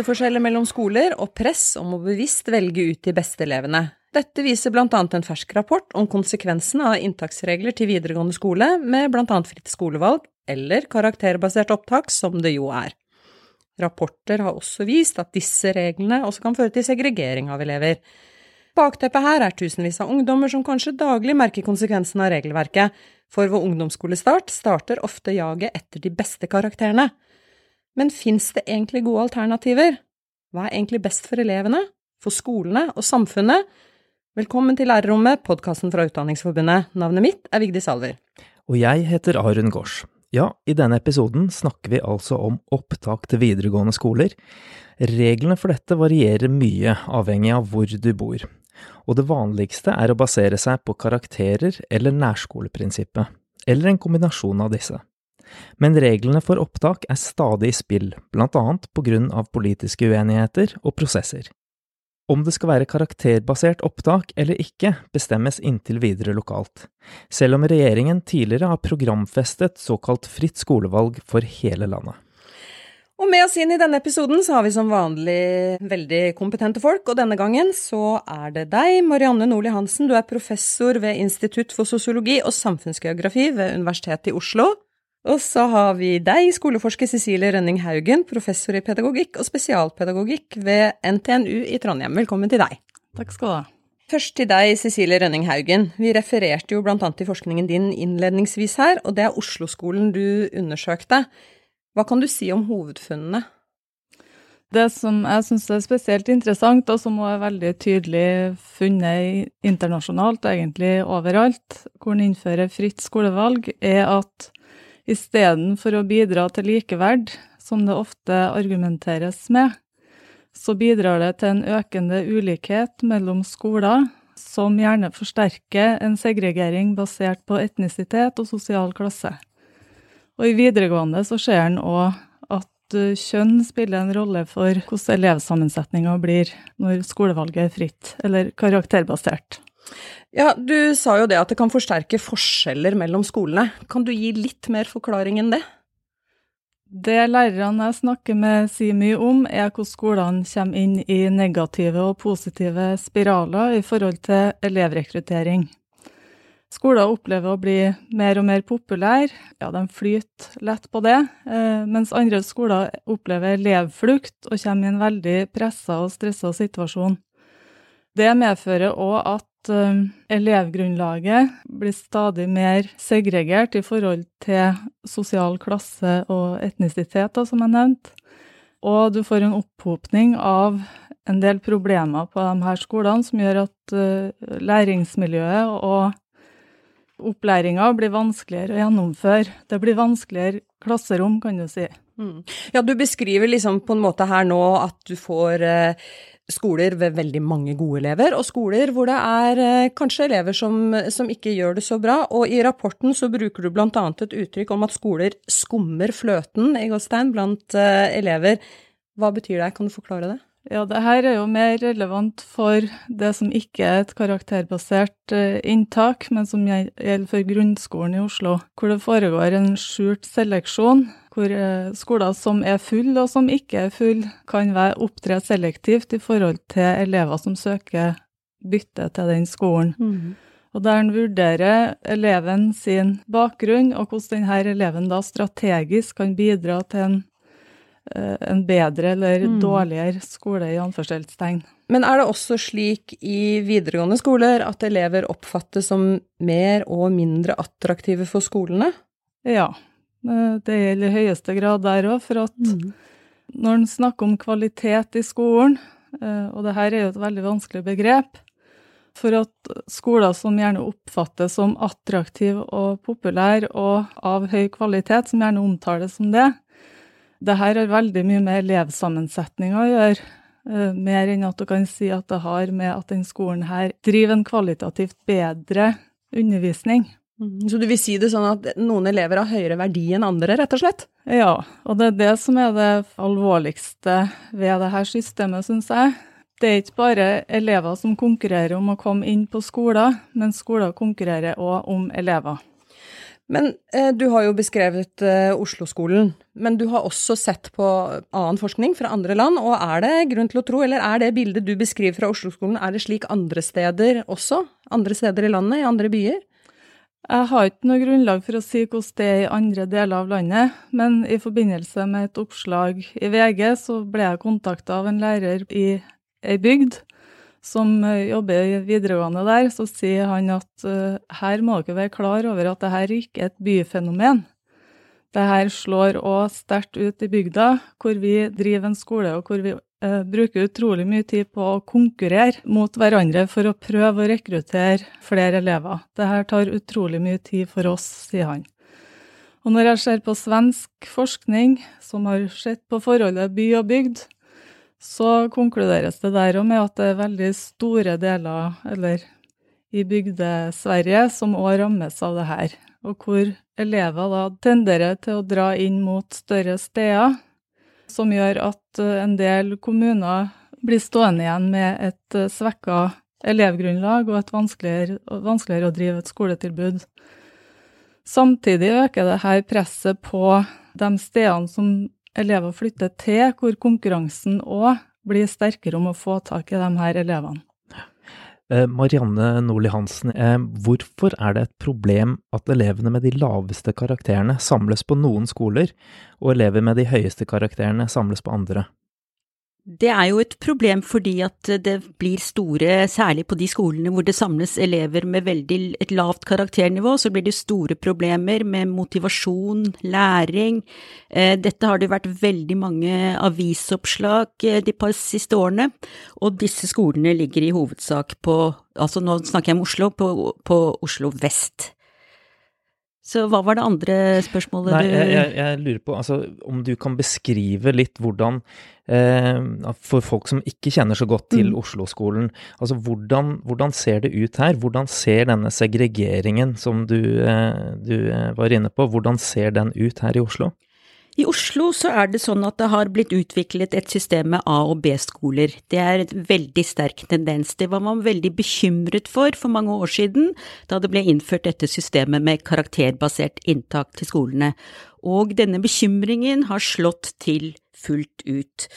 klasseforskjeller mellom skoler og press om å bevisst velge ut de beste elevene. Dette viser annet en fersk rapport om konsekvensene av inntaksregler til videregående skole med annet fritt skolevalg eller karakterbasert opptak, som det jo er. Rapporter har også vist at disse reglene også kan føre til segregering av elever. Bakteppet her er tusenvis av ungdommer som kanskje daglig merker konsekvensen av regelverket, for ved ungdomsskolestart starter ofte jaget etter de beste karakterene. Men fins det egentlig gode alternativer? Hva er egentlig best for elevene, for skolene og samfunnet? Velkommen til Lærerrommet, podkasten fra Utdanningsforbundet. Navnet mitt er Vigdis Salver. Og jeg heter Arun Gaars. Ja, i denne episoden snakker vi altså om opptak til videregående skoler. Reglene for dette varierer mye, avhengig av hvor du bor. Og det vanligste er å basere seg på karakterer eller nærskoleprinsippet, eller en kombinasjon av disse. Men reglene for opptak er stadig i spill, blant annet på grunn av politiske uenigheter og prosesser. Om det skal være karakterbasert opptak eller ikke, bestemmes inntil videre lokalt, selv om regjeringen tidligere har programfestet såkalt fritt skolevalg for hele landet. Og med oss inn i denne episoden så har vi som vanlig veldig kompetente folk, og denne gangen så er det deg, Marianne Nordli Hansen. Du er professor ved Institutt for sosiologi og samfunnsgeografi ved Universitetet i Oslo. Og så har vi deg, skoleforsker Cecilie Rønning Haugen, professor i pedagogikk og spesialpedagogikk ved NTNU i Trondheim. Velkommen til deg. Takk skal du ha. Først til deg, Cecilie Rønning Haugen. Vi refererte jo annet til forskningen din innledningsvis her, og det er Oslo-skolen du undersøkte. Hva kan du si om hovedfunnene? Det som jeg syns er spesielt interessant, og som er veldig tydelig funnet internasjonalt, egentlig overalt, hvor en innfører fritt skolevalg, er at Istedenfor å bidra til likeverd, som det ofte argumenteres med, så bidrar det til en økende ulikhet mellom skoler, som gjerne forsterker en segregering basert på etnisitet og sosial klasse. Og i videregående så ser en òg at kjønn spiller en rolle for hvordan elevsammensetninga blir når skolevalget er fritt eller karakterbasert. Ja, Du sa jo det at det kan forsterke forskjeller mellom skolene. Kan du gi litt mer forklaring enn det? Det lærerne jeg snakker med sier mye om, er hvordan skolene kommer inn i negative og positive spiraler i forhold til elevrekruttering. Skoler opplever å bli mer og mer populære, ja, de flyter lett på det, eh, mens andre skoler opplever elevflukt og kommer i en veldig pressa og stressa situasjon. Det medfører òg at elevgrunnlaget blir stadig mer segregert i forhold til sosial klasse og etnisitet, da, som jeg nevnte. Og du får en opphopning av en del problemer på de her skolene som gjør at uh, læringsmiljøet og opplæringa blir vanskeligere å gjennomføre. Det blir vanskeligere klasserom, kan du si. Mm. Ja, du beskriver liksom på en måte her nå at du får uh, skoler ved veldig mange gode elever, og skoler hvor det er eh, kanskje elever som, som, ikke gjør det så bra. Og i rapporten så bruker du bl.a. et uttrykk om at skoler skummer fløten i Gåstein blant uh, elever. Hva betyr det, kan du forklare det? Ja, det her er jo mer relevant for det som ikke er et karakterbasert uh, inntak, men som gjelder for grunnskolen i Oslo, hvor det foregår en skjult seleksjon hvor eh, skoler som er full og som ikke er full, kan være opptre selektivt i forhold til elever som søker bytte til den skolen. Mm. Og der en vurderer eleven sin bakgrunn, og hvordan denne eleven da strategisk kan bidra til en, eh, en bedre eller mm. dårligere skole, i anførselstegn. Men er det også slik i videregående skoler at elever oppfattes som mer og mindre attraktive for skolene? Ja, det gjelder i høyeste grad der òg, for at mm. når en snakker om kvalitet i skolen, eh, og det her er jo et veldig vanskelig begrep, for at skoler som gjerne oppfattes som attraktive og populære og av høy kvalitet, som gjerne omtales som det, det her har veldig mye med elevsammensetninga å gjøre. Eh, mer enn at du kan si at det har med at den skolen her driver en kvalitativt bedre undervisning. Mm, så du vil si det sånn at noen elever har høyere verdi enn andre, rett og slett? Ja, og det er det som er det alvorligste ved det her systemet, syns jeg. Det er ikke bare elever som konkurrerer om å komme inn på skoler, men skoler konkurrerer òg om elever. Men eh, du har jo beskrevet eh, Oslo-skolen, men du har også sett på annen forskning fra andre land, og er det grunn til å tro, eller er det bildet du beskriver fra Oslo-skolen, er det slik andre steder også? Andre steder i landet, i andre byer? Jeg har ikke noe grunnlag for å si hvordan det er i andre deler av landet, men i forbindelse med et oppslag i VG så ble jeg kontakta av en lærer i ei bygd som jobber i videregående der. Så sier han at uh, her må dere være klar over at dette ikke er et byfenomen. Dette slår òg sterkt ut i bygda, hvor vi driver en skole og hvor vi eh, bruker utrolig mye tid på å konkurrere mot hverandre for å prøve å rekruttere flere elever. Dette tar utrolig mye tid for oss, sier han. Og når jeg ser på svensk forskning som har sett på forholdet by og bygd, så konkluderes det der òg med at det er veldig store deler, eller i Bygde-Sverige, som òg rammes av det her og hvor elever da tenderer til å dra inn mot større steder, som gjør at eh, en del kommuner blir stående igjen med et eh, svekka elevgrunnlag og et vanskeligere, vanskeligere å drive et skoletilbud. Samtidig øker dette presset på de stedene som elever flytter til, hvor konkurransen òg blir sterkere om å få tak i de her elevene. Eh, Marianne Nordli Hansen, eh, hvorfor er det et problem at elevene med de laveste karakterene samles på noen skoler, og elever med de høyeste karakterene samles på andre? Det er jo et problem fordi at det blir store, særlig på de skolene hvor det samles elever med veldig et lavt karakternivå, så blir det store problemer med motivasjon, læring. Eh, dette har det vært veldig mange avisoppslag eh, de par siste årene, og disse skolene ligger i hovedsak på, altså nå snakker jeg om Oslo, på, på Oslo vest. Så hva var det andre spørsmålet Nei, du jeg, jeg, jeg, lurer på altså, om du kan beskrive litt hvordan eh, For folk som ikke kjenner så godt til mm. Oslo-skolen, altså hvordan, hvordan, ser det ut her? Hvordan ser denne segregeringen som du, eh, du eh, var inne på, hvordan ser den ut her i Oslo? I Oslo så er det sånn at det har blitt utviklet et system med A- og B-skoler. Det er en veldig sterk tendens. Det var man veldig bekymret for for mange år siden, da det ble innført dette systemet med karakterbasert inntak til skolene. Og denne bekymringen har slått til fullt ut.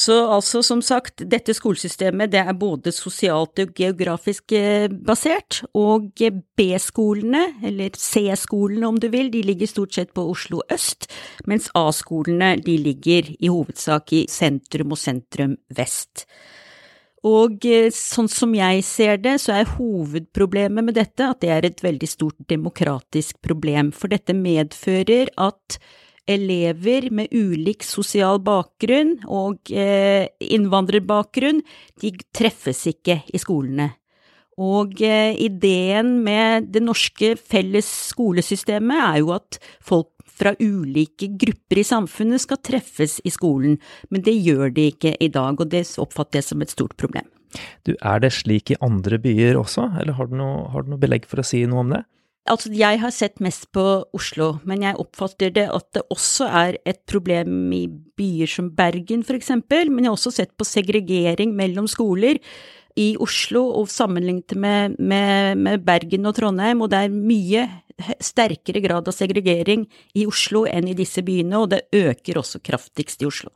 Så altså, som sagt, dette skolesystemet det er både sosialt og geografisk eh, basert, og B-skolene, eller C-skolene om du vil, de ligger stort sett på Oslo øst, mens A-skolene de ligger i hovedsak i sentrum og sentrum vest. Og eh, sånn som jeg ser det, så er hovedproblemet med dette at det er et veldig stort demokratisk problem, for dette medfører at elever med ulik sosial bakgrunn og eh, innvandrerbakgrunn, de treffes ikke i skolene. Og eh, ideen med det norske felles skolesystemet er jo at folk fra ulike grupper i samfunnet skal treffes i skolen, men det gjør de ikke i dag, og det oppfatter jeg som et stort problem. Du, Er det slik i andre byer også, eller har du noe, har du noe belegg for å si noe om det? Altså, jeg har sett mest på Oslo, men jeg oppfatter det at det også er et problem i byer som Bergen, for eksempel, men jeg har også sett på segregering mellom skoler i Oslo og sammenlignet med, med, med Bergen og Trondheim, og det er mye sterkere grad av segregering i Oslo enn i disse byene, og det øker også kraftigst i Oslo.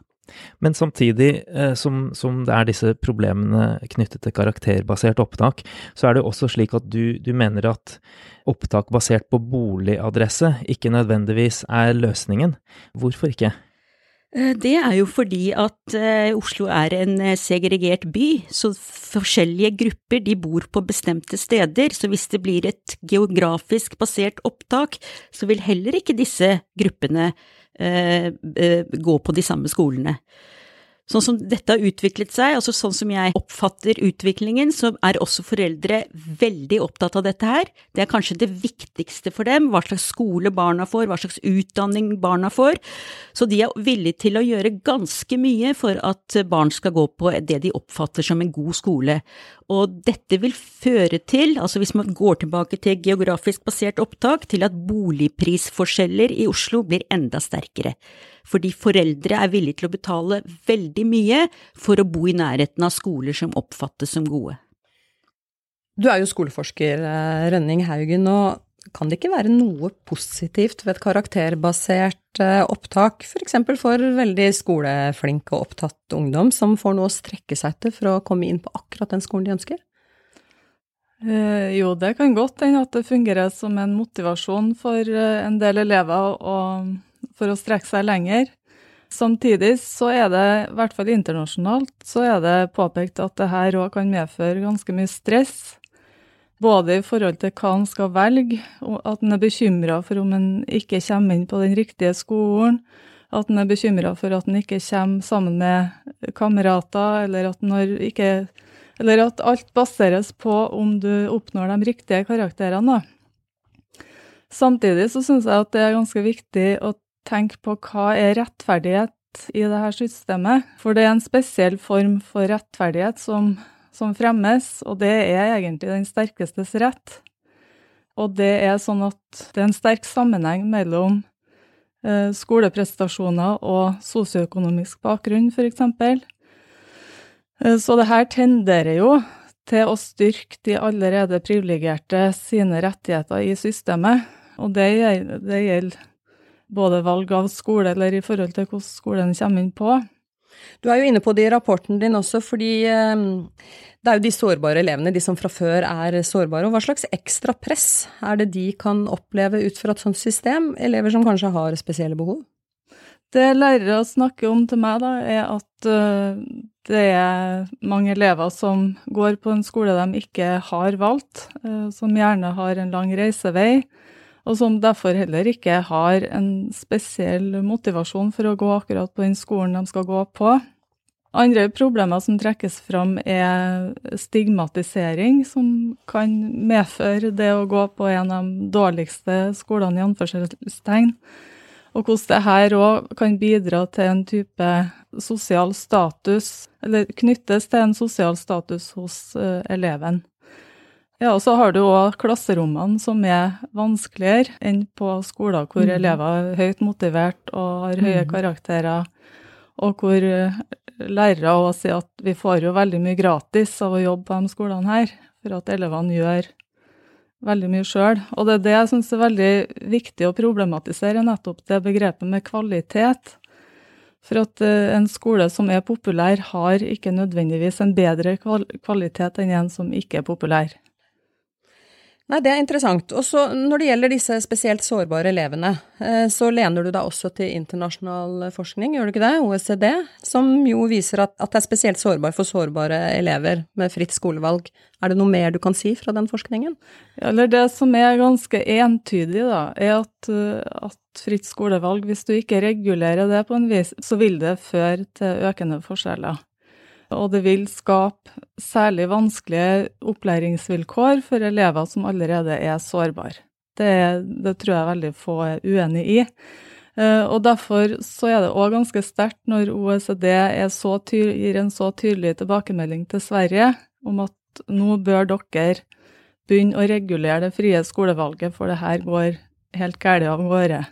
Men samtidig eh, som, som, det er disse problemene knyttet til karakterbasert opptak, så er det også slik at du, du mener at opptak basert på boligadresse ikke nødvendigvis er løsningen. Hvorfor ikke? Eh, det er jo fordi at eh, Oslo er en segregert by, så forskjellige grupper de bor på bestemte steder. Så hvis det blir et geografisk basert opptak, så vil heller ikke disse gruppene gå på de samme skolene. Sånn som dette har utviklet seg, altså sånn som jeg oppfatter utviklingen, så er også foreldre veldig opptatt av dette her. Det er kanskje det viktigste for dem, hva slags skole barna får, hva slags utdanning barna får. Så de er villige til å gjøre ganske mye for at barn skal gå på det de oppfatter som en god skole. Og dette vil føre til, altså hvis man går tilbake til geografisk basert opptak, til at boligprisforskjeller i Oslo blir enda sterkere. Fordi foreldre er villige til å betale veldig mye for å bo i nærheten av skoler som oppfattes som gode. Du er jo skoleforsker, eh, Rønning Haugen, og kan det ikke være noe positivt ved et karakterbasert eh, opptak, f.eks. For, for veldig skoleflink og opptatt ungdom som får noe å strekke seg etter for å komme inn på akkurat den skolen de ønsker? Eh, jo, det kan godt hende at det fungerer som en motivasjon for eh, en del elever og, for å strekke seg lenger. Samtidig så er det, i hvert fall internasjonalt, så er det påpekt at det her òg kan medføre ganske mye stress. Både i forhold til hva han skal velge, at han er bekymra for om han ikke kommer inn på den riktige skolen, at han er bekymra for at han ikke kommer sammen med kamerater, eller at, ikke, eller at alt baseres på om du oppnår de riktige karakterene. Samtidig så syns jeg at det er ganske viktig å tenke på hva er rettferdighet i dette systemet. For det er en spesiell form for rettferdighet som, som fremmes, og det er egentlig den sterkestes rett. Og det er sånn at det er en sterk sammenheng mellom eh, skoleprestasjoner og sosioøkonomisk bakgrunn, f.eks. Eh, så det her tenderer jo til å styrke de allerede privilegerte sine rettigheter i systemet. Og det, det gjelder både valg av skole eller i forhold til hvordan skolen kommer inn på. Du er jo inne på det i rapporten din også, fordi eh, det er jo de sårbare elevene, de som fra før er sårbare. Og hva slags ekstra press er det de kan oppleve ut fra et sånt system, elever som kanskje har spesielle behov? Det lærere snakker om til meg, da, er at eh, det er mange elever som går på en skole de ikke har valgt, eh, som gjerne har en lang reisevei og som derfor heller ikke har en spesiell motivasjon for å gå akkurat på den skolen de skal gå på. Andre problemer som trekkes fram, er stigmatisering, som kan medføre det å gå på en av de dårligste skolene, i anførselstegn. Og hvordan det her òg kan bidra til en type sosial status, eller knyttes til en sosial status hos uh, eleven. Ja, og så har du òg klasserommene som er vanskeligere enn på skoler hvor mm. elever er høyt motivert og har høye mm. karakterer, og hvor eh, lærere òg sier at vi får jo veldig mye gratis av å jobbe på de skolene her, for at elevene gjør veldig mye sjøl. Og det er det jeg syns er veldig viktig å problematisere, nettopp det begrepet med kvalitet. For at eh, en skole som er populær, har ikke nødvendigvis en bedre kvalitet enn en som ikke er populær. Nei, det er interessant. Og så når det gjelder disse spesielt sårbare elevene, eh, så lener du deg også til internasjonal forskning, gjør du ikke det, OECD, som jo viser at, at det er spesielt sårbar for sårbare elever med fritt skolevalg. Er det noe mer du kan si fra den forskningen? Eller det som er ganske entydig, da, er at, eh, at fritt skolevalg, hvis du ikke regulerer det på en vis, så vil det føre til økende forskjeller og det vil skape særlig vanskelige opplæringsvilkår for elever som allerede er sårbare. Det, det tror jeg veldig få er uenig i. Eh, og Derfor så er det òg ganske sterkt når OECD gir en så tydelig tilbakemelding til Sverige om at nå bør dere begynne å regulere det frie skolevalget, for det her går helt galt av gårde.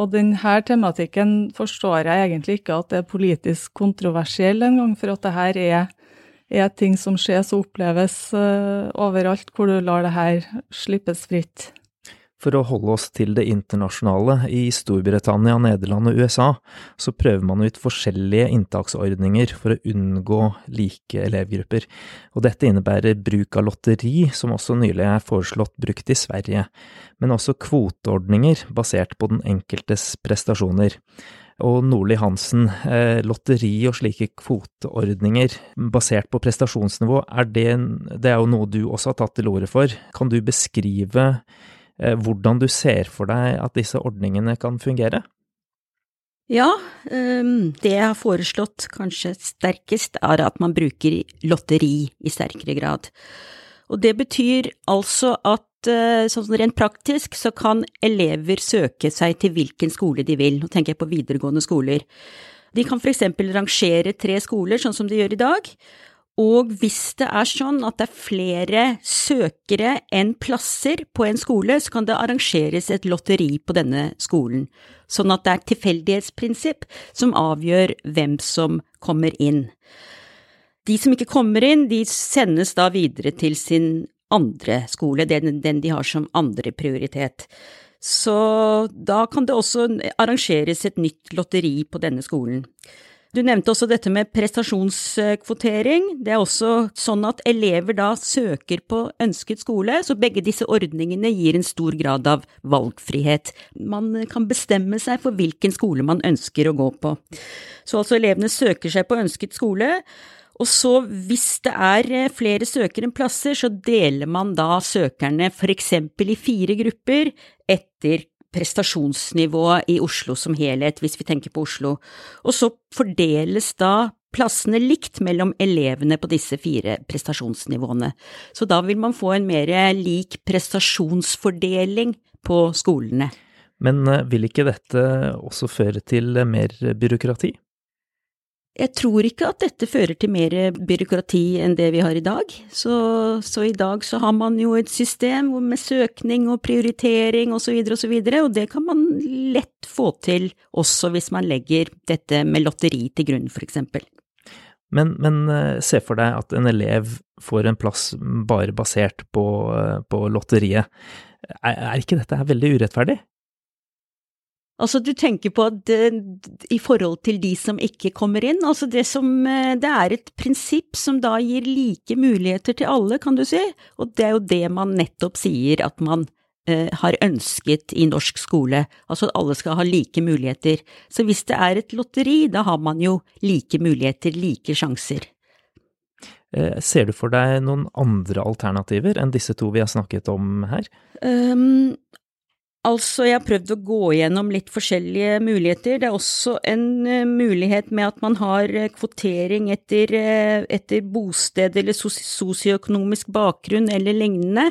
Og denne tematikken forstår jeg egentlig ikke at det er politisk kontroversiell engang, for at det her er, er ting som skjes og oppleves uh, overalt hvor du lar det her slippes fritt. For å holde oss til det internasjonale, i Storbritannia, Nederland og USA, så prøver man ut forskjellige inntaksordninger for å unngå like elevgrupper, og dette innebærer bruk av lotteri, som også nylig er foreslått brukt i Sverige, men også kvoteordninger basert på den enkeltes prestasjoner. Og Nordli Hansen, eh, lotteri og slike kvoteordninger basert på prestasjonsnivå, er det, det er jo noe du også har tatt til orde for. Kan du beskrive hvordan du ser for deg at disse ordningene kan fungere? Ja, ehm, det jeg har foreslått kanskje sterkest, er at man bruker lotteri i sterkere grad. Og det betyr altså at eh, sånn rent praktisk så kan elever søke seg til hvilken skole de vil. Nå tenker jeg på videregående skoler. De kan for eksempel rangere tre skoler, sånn som de gjør i dag, og hvis det er sånn at det er flere søkere enn plasser på en skole, så kan det arrangeres et lotteri på denne skolen, sånn at det er tilfeldighetsprinsipp som avgjør hvem som kommer inn. De som ikke kommer inn, de sendes da videre til sin andre skole, den, den de har som andre prioritet. Så da kan det også arrangeres et nytt lotteri på denne skolen. Du nevnte også dette med prestasjonskvotering. Det er også sånn at elever da søker på ønsket skole, så begge disse ordningene gir en stor grad av valgfrihet. Man kan bestemme seg for hvilken skole man ønsker å gå på. Så altså elevene søker seg på ønsket skole. Og så, hvis det er eh, flere søkere enn plasser, så deler man da søkerne for eksempel i fire grupper etter prestasjonsnivået i Oslo som helhet, hvis vi tenker på Oslo. Og så fordeles da plassene likt mellom elevene på disse fire prestasjonsnivåene. Så da vil man få en mer lik prestasjonsfordeling på skolene. Men eh, vil ikke dette også føre til mer byråkrati? Jeg tror ikke at dette fører til mer byråkrati enn det vi har i dag. Så, så i dag så har man jo et system med søkning og prioritering osv. osv., og, så videre, og det kan man lett få til også hvis man legger dette med lotteri til grunn, for eksempel. Men, men eh, se for deg at en elev får en plass bare basert på, eh, på lotteriet. Er, er ikke dette veldig urettferdig? Altså, du tenker på at i forhold til de som ikke kommer inn, altså det som eh, Det er et prinsipp som da gir like muligheter til alle, kan du si, og det er jo det man nettopp sier at man eh, har ønsket i norsk skole, altså at alle skal ha like muligheter. Så hvis det er et lotteri, da har man jo like muligheter, like sjanser. Eh, ser du for deg noen andre alternativer enn disse to vi har snakket om her? Um, Altså, jeg har prøvd å gå gjennom litt forskjellige muligheter. Det er også en uh, mulighet med at man har uh, kvotering etter, uh, etter bosted eller sosioøkonomisk bakgrunn eller lignende.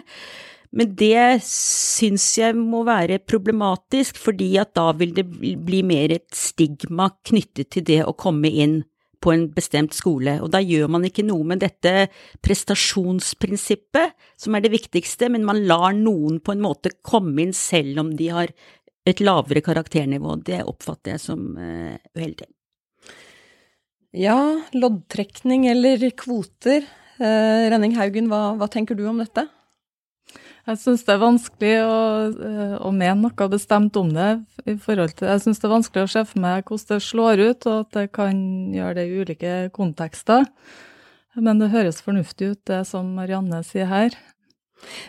Men det syns jeg må være problematisk, fordi at da vil det bli mer et stigma knyttet til det å komme inn på en bestemt skole, og da gjør man ikke noe med dette prestasjonsprinsippet, som er det viktigste, men man lar noen på en måte komme inn selv om de har et lavere karakternivå. Det oppfatter jeg som uh, uheldig. Ja, loddtrekning eller kvoter. Uh, Renning Haugen, hva, hva tenker du om dette? Jeg syns det er vanskelig å, eh, å, mene noe bestemt om det. i forhold til, Jeg syns det er vanskelig å se for meg hvordan det slår ut, og at det kan gjøre det i ulike kontekster. Men det høres fornuftig ut, det som Marianne sier her.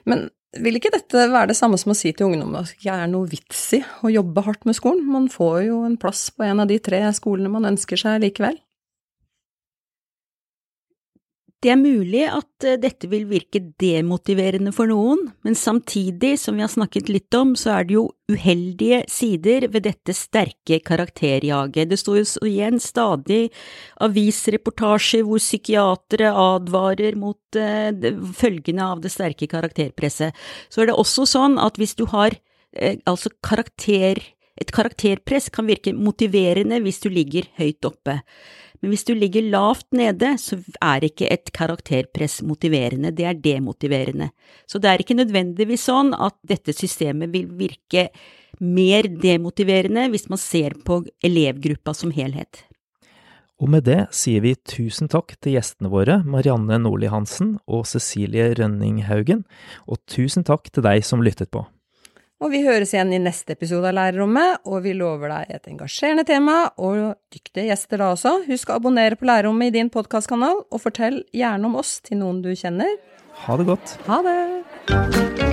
Men vil ikke dette være det samme som å si til ungdommen at det ikke er noe vits i å jobbe hardt med skolen? Man får jo en plass på en av de tre skolene man ønsker seg likevel. Det er mulig at eh, dette vil virke demotiverende for noen, men samtidig, som vi har snakket litt om, så er det jo uheldige sider ved dette sterke karakterjaget. Det står jo igjen stadig avisreportasjer hvor psykiatere advarer mot eh, følgene av det sterke karakterpresset. Så er det også sånn at hvis du har eh, altså karakter et karakterpress kan virke motiverende hvis du ligger høyt oppe. Men hvis du ligger lavt nede, så er ikke et karakterpress motiverende, det er demotiverende. Så det er ikke nødvendigvis sånn at dette systemet vil virke mer demotiverende hvis man ser på elevgruppa som helhet. Og med det sier vi tusen takk til gjestene våre, Marianne Nordli Hansen og Cecilie Rønning Haugen, og tusen takk til deg som lyttet på. Og vi høres igjen i neste episode av Lærerrommet, og vi lover deg et engasjerende tema og dyktige gjester da også. Husk å abonnere på Lærerrommet i din podkastkanal, og fortell gjerne om oss til noen du kjenner. Ha det godt. Ha det.